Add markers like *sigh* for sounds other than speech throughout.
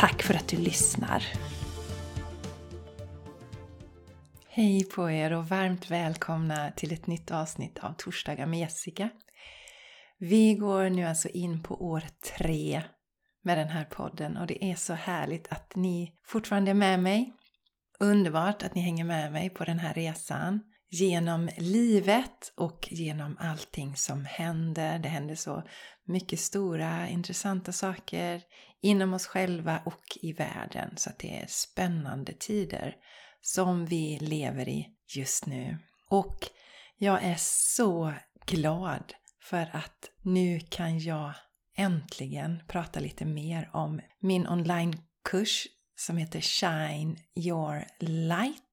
Tack för att du lyssnar! Hej på er och varmt välkomna till ett nytt avsnitt av Torsdagar med Jessica. Vi går nu alltså in på år tre med den här podden och det är så härligt att ni fortfarande är med mig. Underbart att ni hänger med mig på den här resan genom livet och genom allting som händer. Det händer så mycket stora intressanta saker inom oss själva och i världen. Så att det är spännande tider som vi lever i just nu. Och jag är så glad för att nu kan jag äntligen prata lite mer om min onlinekurs som heter Shine Your Light.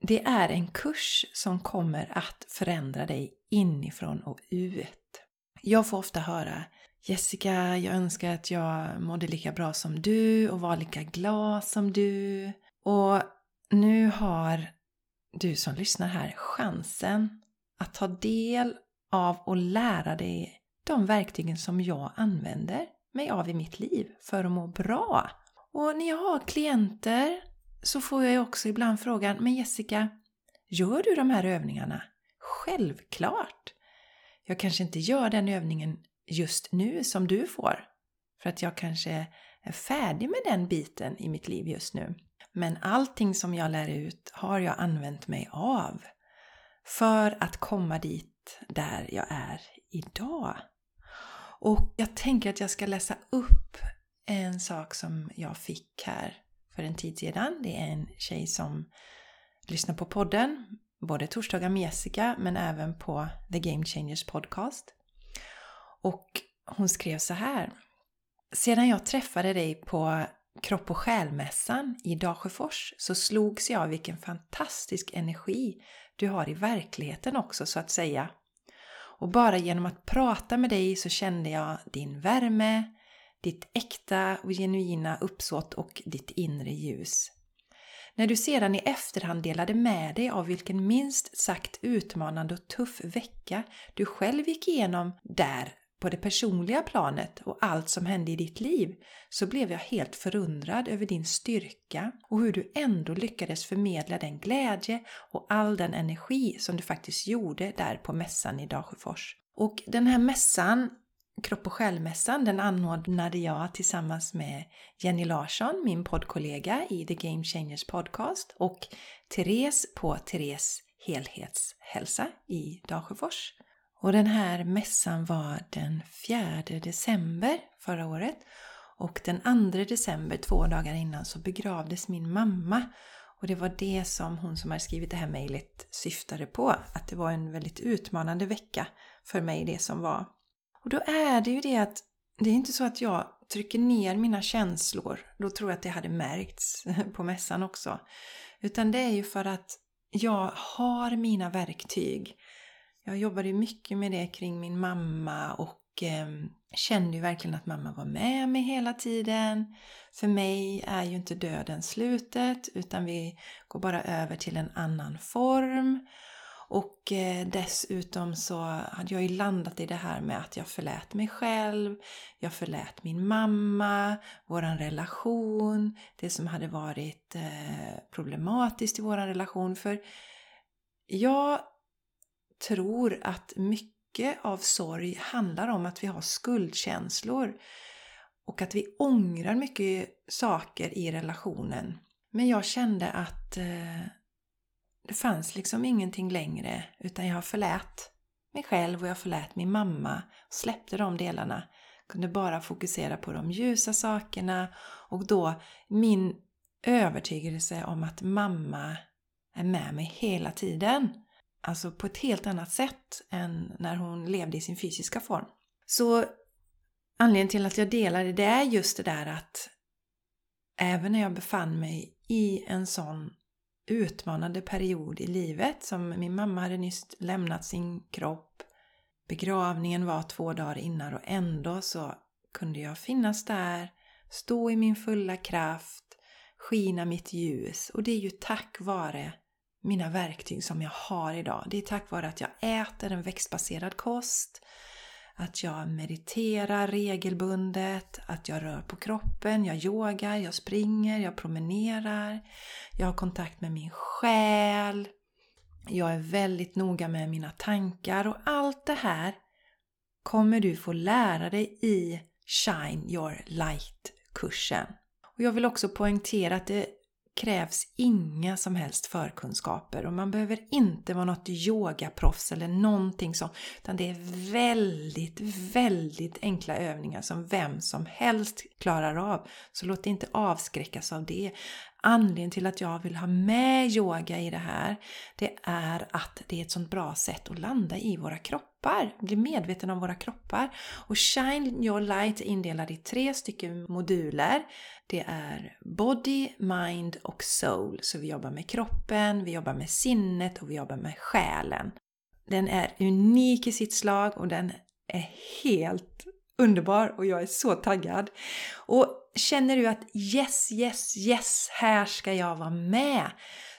Det är en kurs som kommer att förändra dig inifrån och ut. Jag får ofta höra Jessica, jag önskar att jag mådde lika bra som du och var lika glad som du. Och nu har du som lyssnar här chansen att ta del av och lära dig de verktygen som jag använder mig av i mitt liv för att må bra. Och när jag har klienter så får jag också ibland frågan, men Jessica, gör du de här övningarna? Självklart! Jag kanske inte gör den övningen just nu som du får. För att jag kanske är färdig med den biten i mitt liv just nu. Men allting som jag lär ut har jag använt mig av. För att komma dit där jag är idag. Och jag tänker att jag ska läsa upp en sak som jag fick här för en tid sedan. Det är en tjej som lyssnar på podden, både torsdagar med Jessica men även på The Game Changers podcast. Och hon skrev så här. Sedan jag träffade dig på Kropp och själmässan i Dalsjöfors så slogs jag av vilken fantastisk energi du har i verkligheten också så att säga. Och bara genom att prata med dig så kände jag din värme, ditt äkta och genuina uppsåt och ditt inre ljus. När du sedan i efterhand delade med dig av vilken minst sagt utmanande och tuff vecka du själv gick igenom där på det personliga planet och allt som hände i ditt liv så blev jag helt förundrad över din styrka och hur du ändå lyckades förmedla den glädje och all den energi som du faktiskt gjorde där på mässan i Dalsjöfors. Och den här mässan Kropp och själmässan den anordnade jag tillsammans med Jenny Larsson, min poddkollega i The Game Changers podcast och Therese på Therese helhetshälsa i Dalsjöfors. Och den här mässan var den 4 december förra året och den 2 december, två dagar innan, så begravdes min mamma. Och det var det som hon som har skrivit det här mejlet syftade på. Att det var en väldigt utmanande vecka för mig det som var. Och då är det ju det att det är inte så att jag trycker ner mina känslor. Då tror jag att det hade märkts *laughs* på mässan också. Utan det är ju för att jag har mina verktyg. Jag jobbade ju mycket med det kring min mamma och eh, kände ju verkligen att mamma var med mig hela tiden. För mig är ju inte döden slutet utan vi går bara över till en annan form. Och eh, dessutom så hade jag ju landat i det här med att jag förlät mig själv, jag förlät min mamma, våran relation, det som hade varit eh, problematiskt i våran relation. För jag tror att mycket av sorg handlar om att vi har skuldkänslor och att vi ångrar mycket saker i relationen. Men jag kände att eh, det fanns liksom ingenting längre utan jag förlät mig själv och jag förlät min mamma och släppte de delarna. Kunde bara fokusera på de ljusa sakerna och då min övertygelse om att mamma är med mig hela tiden. Alltså på ett helt annat sätt än när hon levde i sin fysiska form. Så anledningen till att jag delar det, det är just det där att även när jag befann mig i en sån utmanande period i livet som min mamma hade nyss lämnat sin kropp. Begravningen var två dagar innan och ändå så kunde jag finnas där, stå i min fulla kraft, skina mitt ljus och det är ju tack vare mina verktyg som jag har idag. Det är tack vare att jag äter en växtbaserad kost, att jag mediterar regelbundet, att jag rör på kroppen, jag yogar, jag springer, jag promenerar, jag har kontakt med min själ, jag är väldigt noga med mina tankar och allt det här kommer du få lära dig i Shine Your Light-kursen. Och Jag vill också poängtera att det krävs inga som helst förkunskaper och man behöver inte vara något yogaproffs eller någonting sånt. Utan det är väldigt, väldigt enkla övningar som vem som helst klarar av. Så låt dig inte avskräckas av det. Anledningen till att jag vill ha med yoga i det här, det är att det är ett sånt bra sätt att landa i våra kroppar, bli medveten om våra kroppar. Och Shine Your Light är indelad i tre stycken moduler. Det är Body, Mind och Soul. Så vi jobbar med kroppen, vi jobbar med sinnet och vi jobbar med själen. Den är unik i sitt slag och den är helt underbar och jag är så taggad. Och känner du att yes, yes, yes, här ska jag vara med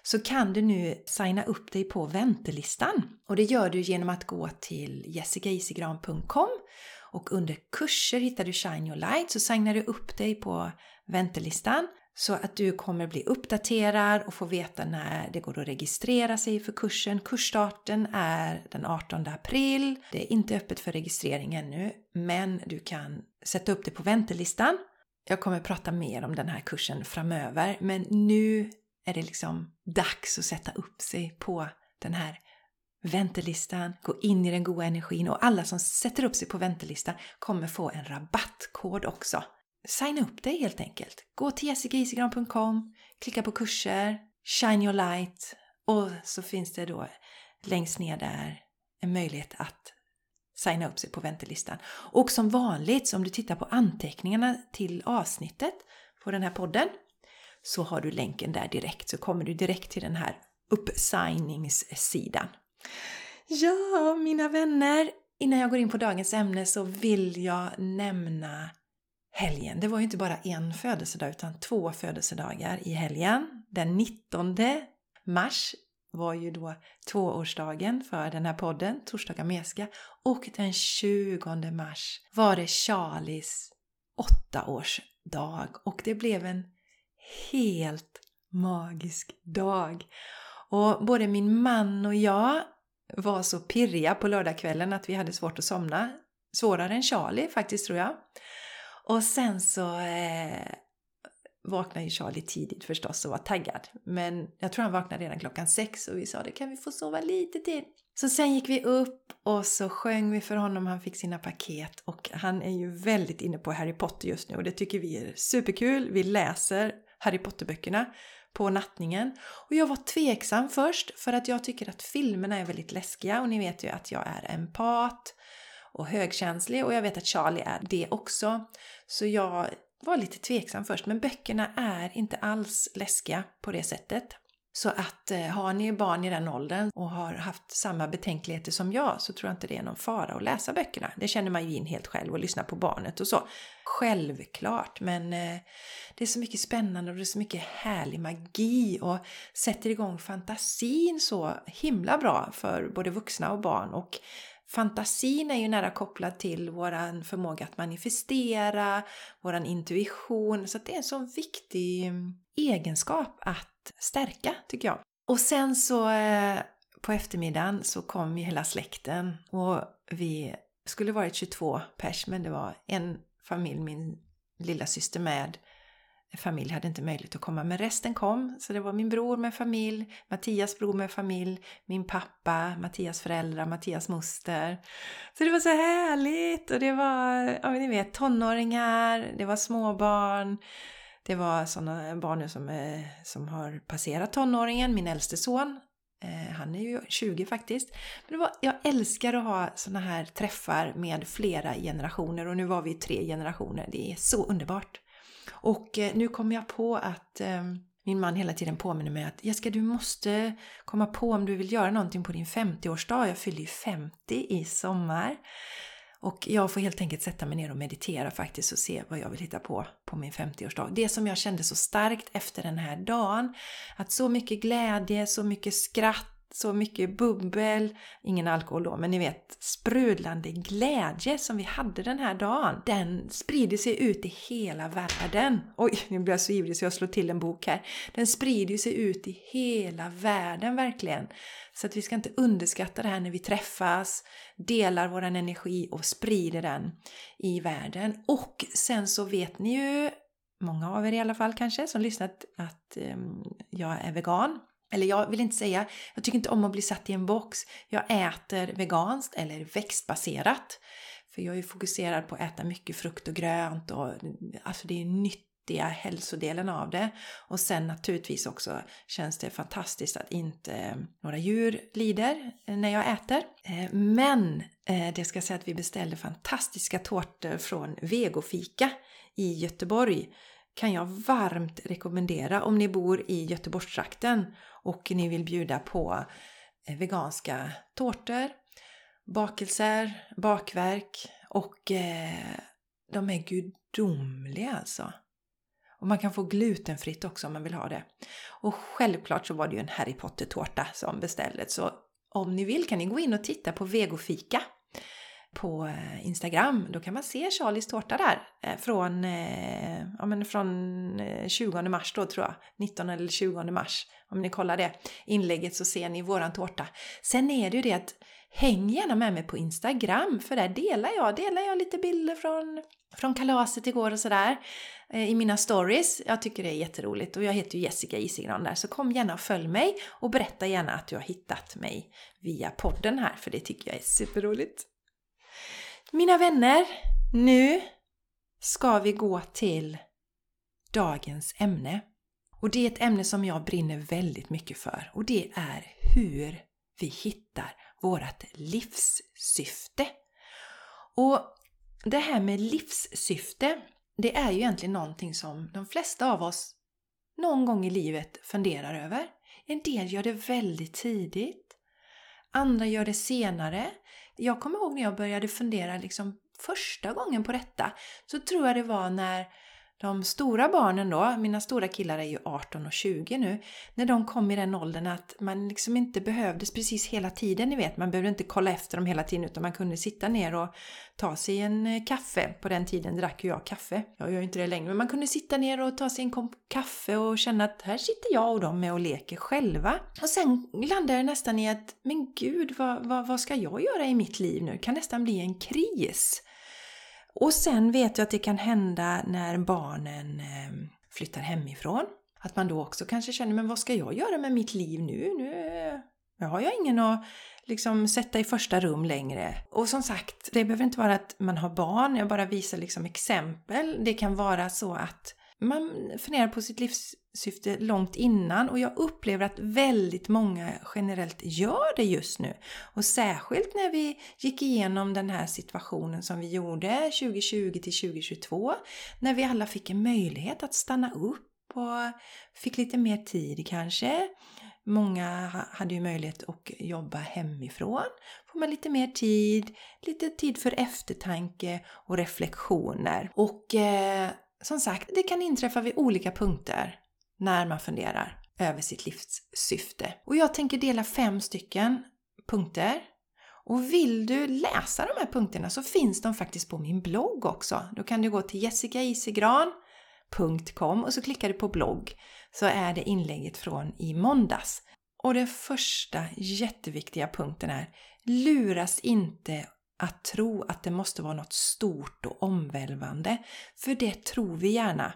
så kan du nu signa upp dig på väntelistan. Och det gör du genom att gå till jessicaisigran.com och under kurser hittar du Shine Your Light så signar du upp dig på väntelistan så att du kommer bli uppdaterad och få veta när det går att registrera sig för kursen. Kursstarten är den 18 april. Det är inte öppet för registrering ännu, men du kan sätta upp det på väntelistan. Jag kommer prata mer om den här kursen framöver, men nu är det liksom dags att sätta upp sig på den här väntelistan, gå in i den goda energin och alla som sätter upp sig på väntelistan kommer få en rabattkod också signa upp dig helt enkelt. Gå till jessicaisegran.com. klicka på kurser, shine your light och så finns det då längst ner där en möjlighet att signa upp sig på väntelistan. Och som vanligt, om du tittar på anteckningarna till avsnittet på den här podden så har du länken där direkt så kommer du direkt till den här uppsigningssidan. Ja, mina vänner, innan jag går in på dagens ämne så vill jag nämna helgen. Det var ju inte bara en födelsedag utan två födelsedagar i helgen. Den 19 mars var ju då tvåårsdagen för den här podden, Torsdagar Meska. Och den 20 mars var det Charlies åttaårsdag. Och det blev en helt magisk dag. Och både min man och jag var så pirriga på lördagskvällen att vi hade svårt att somna. Svårare än Charlie faktiskt tror jag. Och sen så eh, vaknade ju Charlie tidigt förstås och var taggad. Men jag tror han vaknade redan klockan sex och vi sa det kan vi få sova lite till. Så sen gick vi upp och så sjöng vi för honom, han fick sina paket och han är ju väldigt inne på Harry Potter just nu och det tycker vi är superkul. Vi läser Harry Potter-böckerna på nattningen. Och jag var tveksam först för att jag tycker att filmerna är väldigt läskiga och ni vet ju att jag är empat och högkänslig och jag vet att Charlie är det också. Så jag var lite tveksam först men böckerna är inte alls läskiga på det sättet. Så att eh, har ni barn i den åldern och har haft samma betänkligheter som jag så tror jag inte det är någon fara att läsa böckerna. Det känner man ju in helt själv och lyssna på barnet och så. Självklart, men eh, det är så mycket spännande och det är så mycket härlig magi och sätter igång fantasin så himla bra för både vuxna och barn och Fantasin är ju nära kopplad till vår förmåga att manifestera, vår intuition, så det är en sån viktig mm, egenskap att stärka tycker jag. Och sen så eh, på eftermiddagen så kom ju hela släkten och vi skulle varit 22 pers men det var en familj, min lilla syster med familj hade inte möjlighet att komma, men resten kom. Så det var min bror med familj, Mattias bror med familj, min pappa, Mattias föräldrar, Mattias moster. Så det var så härligt! Och det var, ja ni vet, tonåringar, det var småbarn. Det var sådana barn nu som, eh, som har passerat tonåringen, min äldste son. Eh, han är ju 20 faktiskt. Men det var, jag älskar att ha sådana här träffar med flera generationer och nu var vi tre generationer. Det är så underbart! Och eh, nu kom jag på att eh, min man hela tiden påminner mig att Jessica du måste komma på om du vill göra någonting på din 50-årsdag. Jag fyller ju 50 i sommar. Och jag får helt enkelt sätta mig ner och meditera faktiskt och se vad jag vill hitta på på min 50-årsdag. Det som jag kände så starkt efter den här dagen, att så mycket glädje, så mycket skratt, så mycket bubbel, ingen alkohol då, men ni vet sprudlande glädje som vi hade den här dagen. Den sprider sig ut i hela världen. Oj, nu blir jag så ivrig så jag slår till en bok här. Den sprider sig ut i hela världen verkligen. Så att vi ska inte underskatta det här när vi träffas, delar vår energi och sprider den i världen. Och sen så vet ni ju, många av er i alla fall kanske, som lyssnat att um, jag är vegan. Eller jag vill inte säga, jag tycker inte om att bli satt i en box. Jag äter veganskt eller växtbaserat. För jag är fokuserad på att äta mycket frukt och grönt och alltså det är nyttiga hälsodelen av det. Och sen naturligtvis också känns det fantastiskt att inte eh, några djur lider när jag äter. Eh, men eh, det ska säga att vi beställde fantastiska tårtor från Vegofika i Göteborg kan jag varmt rekommendera om ni bor i Göteborgstrakten och ni vill bjuda på eh, veganska tårtor, bakelser, bakverk och eh, de är gudomliga alltså. Och man kan få glutenfritt också om man vill ha det. Och självklart så var det ju en Harry Potter-tårta som beställdes så om ni vill kan ni gå in och titta på Vegofika på eh, Instagram. Då kan man se Charlies tårta där eh, från, eh, ja, men från 20 mars då tror jag. 19 eller 20 mars. Om ni kollar det inlägget så ser ni våran tårta. Sen är det ju det att häng gärna med mig på Instagram för där delar jag, delar jag lite bilder från, från kalaset igår och sådär i mina stories. Jag tycker det är jätteroligt och jag heter ju Jessica Isigran där så kom gärna och följ mig och berätta gärna att du har hittat mig via podden här för det tycker jag är superroligt. Mina vänner, nu ska vi gå till dagens ämne. Och det är ett ämne som jag brinner väldigt mycket för och det är hur vi hittar vårt livssyfte. Och det här med livssyfte, det är ju egentligen någonting som de flesta av oss någon gång i livet funderar över. En del gör det väldigt tidigt. Andra gör det senare jag kommer ihåg när jag började fundera liksom första gången på detta så tror jag det var när de stora barnen då, mina stora killar är ju 18 och 20 nu, när de kom i den åldern att man liksom inte behövdes precis hela tiden, ni vet, man behövde inte kolla efter dem hela tiden utan man kunde sitta ner och ta sig en eh, kaffe. På den tiden drack ju jag kaffe. Jag gör ju inte det längre, men man kunde sitta ner och ta sig en kopp kaffe och känna att här sitter jag och de med och leker själva. Och sen landade jag nästan i att, men gud, vad, vad, vad ska jag göra i mitt liv nu? Det kan nästan bli en kris. Och sen vet jag att det kan hända när barnen eh, flyttar hemifrån. Att man då också kanske känner, men vad ska jag göra med mitt liv nu? Nu, nu har jag ingen att liksom sätta i första rum längre. Och som sagt, det behöver inte vara att man har barn, jag bara visar liksom exempel. Det kan vara så att man funderar på sitt livs syfte långt innan och jag upplever att väldigt många generellt gör det just nu. Och särskilt när vi gick igenom den här situationen som vi gjorde 2020 till 2022 när vi alla fick en möjlighet att stanna upp och fick lite mer tid kanske. Många hade ju möjlighet att jobba hemifrån. Får man lite mer tid, lite tid för eftertanke och reflektioner. Och eh, som sagt, det kan inträffa vid olika punkter när man funderar över sitt livssyfte. Och jag tänker dela fem stycken punkter. Och vill du läsa de här punkterna så finns de faktiskt på min blogg också. Då kan du gå till jessicaisigran.com och så klickar du på blogg så är det inlägget från i måndags. Och den första jätteviktiga punkten är luras inte att tro att det måste vara något stort och omvälvande. För det tror vi gärna.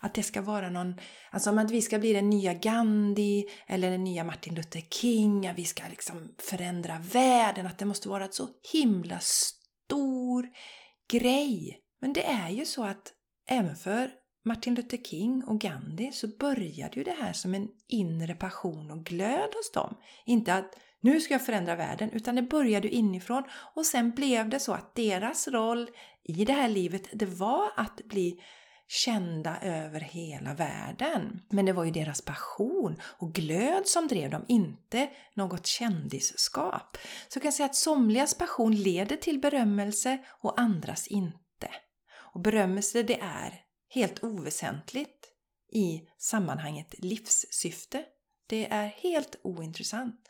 Att det ska vara någon, alltså att vi ska bli den nya Gandhi eller den nya Martin Luther King, att vi ska liksom förändra världen, att det måste vara ett så himla stor grej. Men det är ju så att även för Martin Luther King och Gandhi så började ju det här som en inre passion och glöd hos dem. Inte att nu ska jag förändra världen, utan det började inifrån och sen blev det så att deras roll i det här livet, det var att bli kända över hela världen. Men det var ju deras passion och glöd som drev dem, inte något kändisskap. Så jag kan säga att somligas passion leder till berömmelse och andras inte. Och berömmelse det är helt oväsentligt i sammanhanget livssyfte. Det är helt ointressant.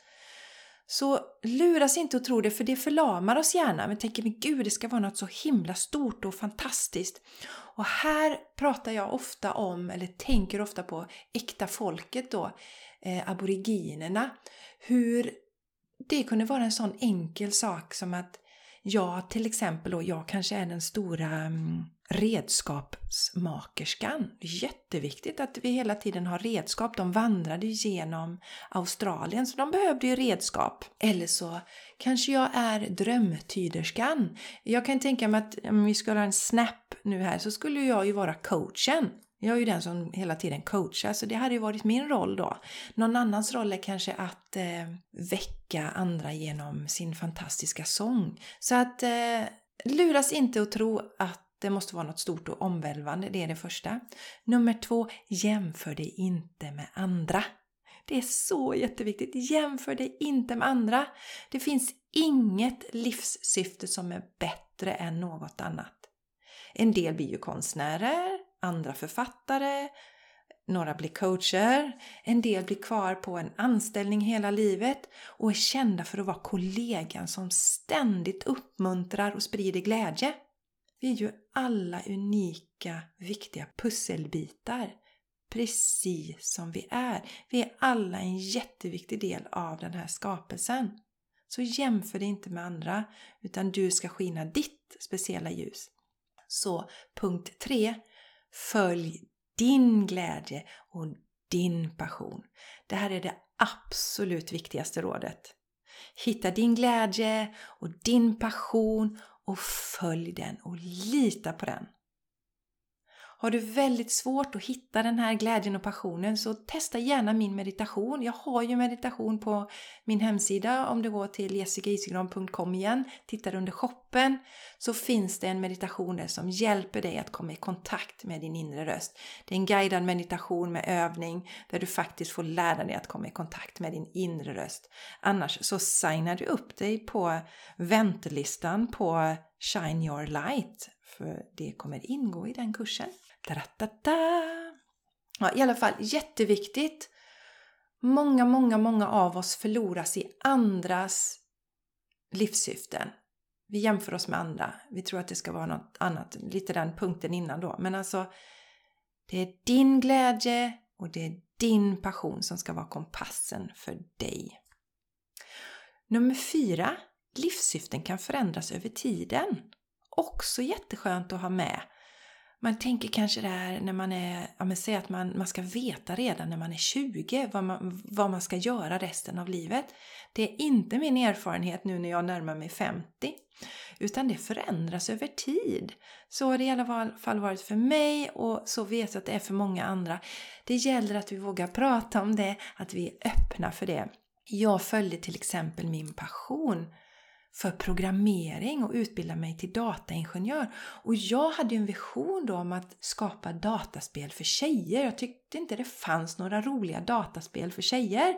Så luras inte och tro det, för det förlamar oss gärna. Men tänker, men gud, det ska vara något så himla stort och fantastiskt. Och här pratar jag ofta om, eller tänker ofta på, äkta folket då, eh, aboriginerna. Hur det kunde vara en sån enkel sak som att jag till exempel då, jag kanske är den stora mm, redskapsmakerskan. Jätteviktigt att vi hela tiden har redskap. De vandrade genom Australien så de behövde ju redskap. Eller så kanske jag är drömtyderskan. Jag kan tänka mig att om vi skulle ha en snap nu här så skulle jag ju vara coachen. Jag är ju den som hela tiden coachar, så det hade ju varit min roll då. Någon annans roll är kanske att eh, väcka andra genom sin fantastiska sång. Så att eh, luras inte att tro att det måste vara något stort och omvälvande, det är det första. Nummer två, jämför dig inte med andra. Det är så jätteviktigt. Jämför dig inte med andra. Det finns inget livssyfte som är bättre än något annat. En del blir ju konstnärer, andra författare, några blir coacher, en del blir kvar på en anställning hela livet och är kända för att vara kollegan som ständigt uppmuntrar och sprider glädje. Vi är ju alla unika, viktiga pusselbitar. Precis som vi är. Vi är alla en jätteviktig del av den här skapelsen. Så jämför dig inte med andra, utan du ska skina ditt speciella ljus. Så punkt 3. Följ din glädje och din passion. Det här är det absolut viktigaste rådet. Hitta din glädje och din passion och följ den och lita på den. Har du väldigt svårt att hitta den här glädjen och passionen så testa gärna min meditation. Jag har ju meditation på min hemsida. Om du går till jessicaisigran.com igen, tittar under shoppen, så finns det en meditation där som hjälper dig att komma i kontakt med din inre röst. Det är en guidad meditation med övning där du faktiskt får lära dig att komma i kontakt med din inre röst. Annars så signar du upp dig på väntelistan på Shine Your Light för det kommer ingå i den kursen. Ja, I alla fall jätteviktigt. Många, många, många av oss förloras i andras livssyften. Vi jämför oss med andra. Vi tror att det ska vara något annat. Lite den punkten innan då. Men alltså, det är din glädje och det är din passion som ska vara kompassen för dig. Nummer fyra. Livssyften kan förändras över tiden. Också jätteskönt att ha med man tänker kanske det här när man är, ja men säg att man, man ska veta redan när man är 20 vad man, vad man ska göra resten av livet. Det är inte min erfarenhet nu när jag närmar mig 50. Utan det förändras över tid. Så har det i alla fall varit för mig och så vet jag att det är för många andra. Det gäller att vi vågar prata om det, att vi är öppna för det. Jag följde till exempel min passion för programmering och utbilda mig till dataingenjör. Och jag hade ju en vision då om att skapa dataspel för tjejer. Jag tyckte inte det fanns några roliga dataspel för tjejer.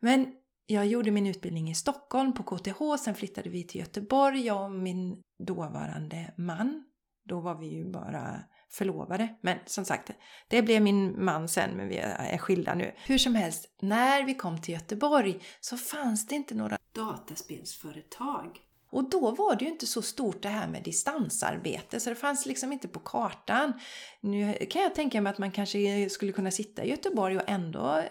Men jag gjorde min utbildning i Stockholm på KTH, sen flyttade vi till Göteborg, jag och min dåvarande man. Då var vi ju bara förlovade. Men som sagt, det blev min man sen, men vi är skilda nu. Hur som helst, när vi kom till Göteborg så fanns det inte några dataspelsföretag. Och då var det ju inte så stort det här med distansarbete, så det fanns liksom inte på kartan. Nu kan jag tänka mig att man kanske skulle kunna sitta i Göteborg och ändå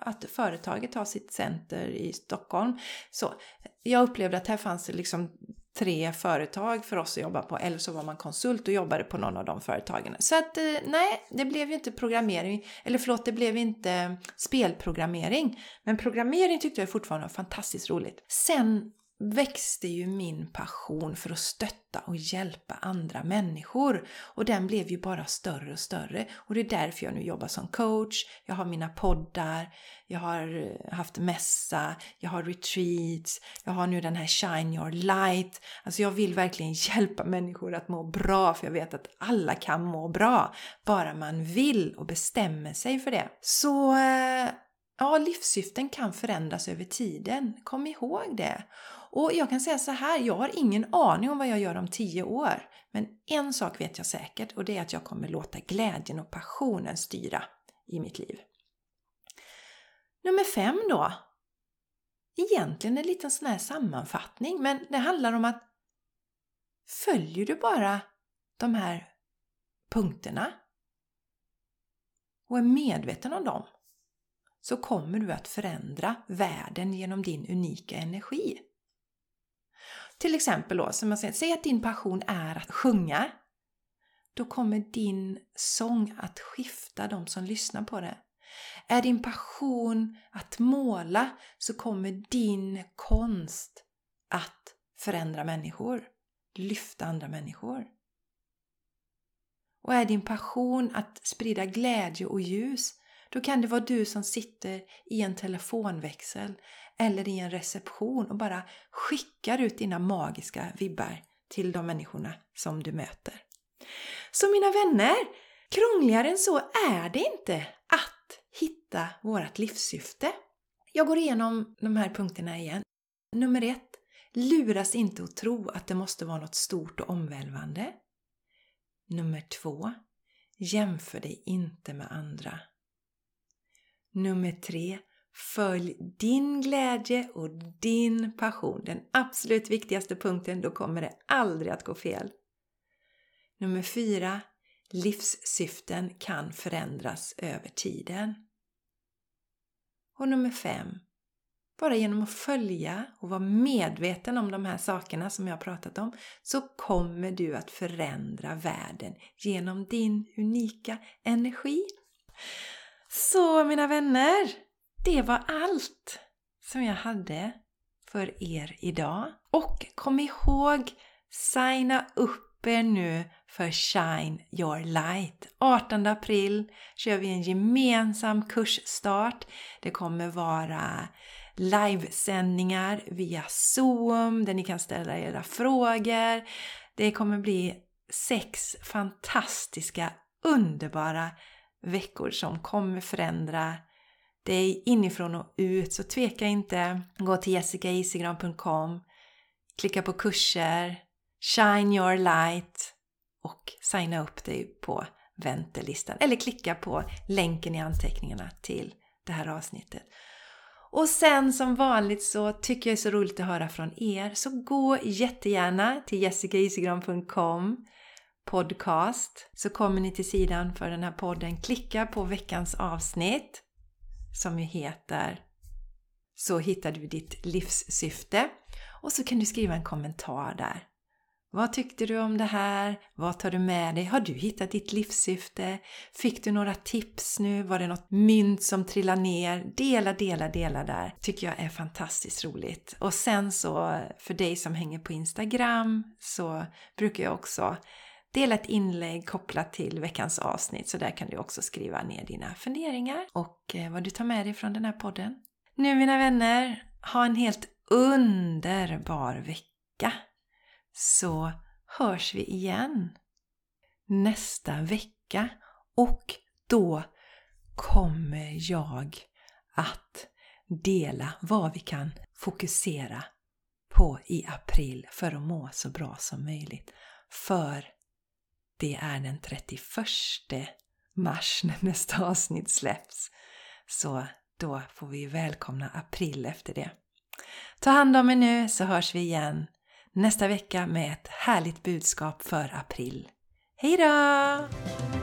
att företaget har sitt center i Stockholm. Så jag upplevde att här fanns det liksom tre företag för oss att jobba på eller så var man konsult och jobbade på någon av de företagen. Så att eh, nej, det blev ju inte programmering, eller förlåt, det blev inte spelprogrammering. Men programmering tyckte jag fortfarande var fantastiskt roligt. Sen växte ju min passion för att stötta och hjälpa andra människor. Och den blev ju bara större och större. Och det är därför jag nu jobbar som coach, jag har mina poddar, jag har eh, haft mässa, jag har retreats, jag har nu den här Shine Your Light. Alltså jag vill verkligen *laughs* hjälpa människor att må bra, för jag vet att alla kan må bra. Bara man vill och bestämmer sig för det. Så eh, Ja, livssyften kan förändras över tiden. Kom ihåg det. Och jag kan säga så här, jag har ingen aning om vad jag gör om tio år. Men en sak vet jag säkert och det är att jag kommer låta glädjen och passionen styra i mitt liv. Nummer fem då. Egentligen en liten sån här sammanfattning, men det handlar om att följer du bara de här punkterna och är medveten om dem så kommer du att förändra världen genom din unika energi. Till exempel då, som jag säger, säg att din passion är att sjunga. Då kommer din sång att skifta de som lyssnar på det. Är din passion att måla så kommer din konst att förändra människor, lyfta andra människor. Och är din passion att sprida glädje och ljus då kan det vara du som sitter i en telefonväxel eller i en reception och bara skickar ut dina magiska vibbar till de människorna som du möter. Så mina vänner, krångligare än så är det inte att hitta vårt livssyfte. Jag går igenom de här punkterna igen. Nummer ett, luras inte att tro att det måste vara något stort och omvälvande. Nummer två, jämför dig inte med andra. Nummer tre, följ din glädje och din passion. Den absolut viktigaste punkten, då kommer det aldrig att gå fel. Nummer fyra, livssyften kan förändras över tiden. Och nummer fem, bara genom att följa och vara medveten om de här sakerna som jag har pratat om så kommer du att förändra världen genom din unika energi. Så mina vänner, det var allt som jag hade för er idag. Och kom ihåg, signa upp er nu för Shine Your Light. 18 april kör vi en gemensam kursstart. Det kommer vara livesändningar via Zoom där ni kan ställa era frågor. Det kommer bli sex fantastiska, underbara veckor som kommer förändra dig inifrån och ut. Så tveka inte. Gå till jessicaisigran.com Klicka på kurser, Shine your light och signa upp dig på väntelistan. Eller klicka på länken i anteckningarna till det här avsnittet. Och sen som vanligt så tycker jag det är så roligt att höra från er. Så gå jättegärna till jessicaisigran.com podcast så kommer ni till sidan för den här podden. Klicka på veckans avsnitt som ju heter Så hittar du ditt livssyfte och så kan du skriva en kommentar där. Vad tyckte du om det här? Vad tar du med dig? Har du hittat ditt livssyfte? Fick du några tips nu? Var det något mynt som trillade ner? Dela, dela, dela där. Tycker jag är fantastiskt roligt. Och sen så för dig som hänger på Instagram så brukar jag också Dela ett inlägg kopplat till veckans avsnitt så där kan du också skriva ner dina funderingar och eh, vad du tar med dig från den här podden. Nu mina vänner, ha en helt underbar vecka! Så hörs vi igen nästa vecka och då kommer jag att dela vad vi kan fokusera på i april för att må så bra som möjligt. För det är den 31 mars *laughs* när nästa avsnitt släpps. Så då får vi välkomna april efter det. Ta hand om er nu så hörs vi igen nästa vecka med ett härligt budskap för april. Hejdå!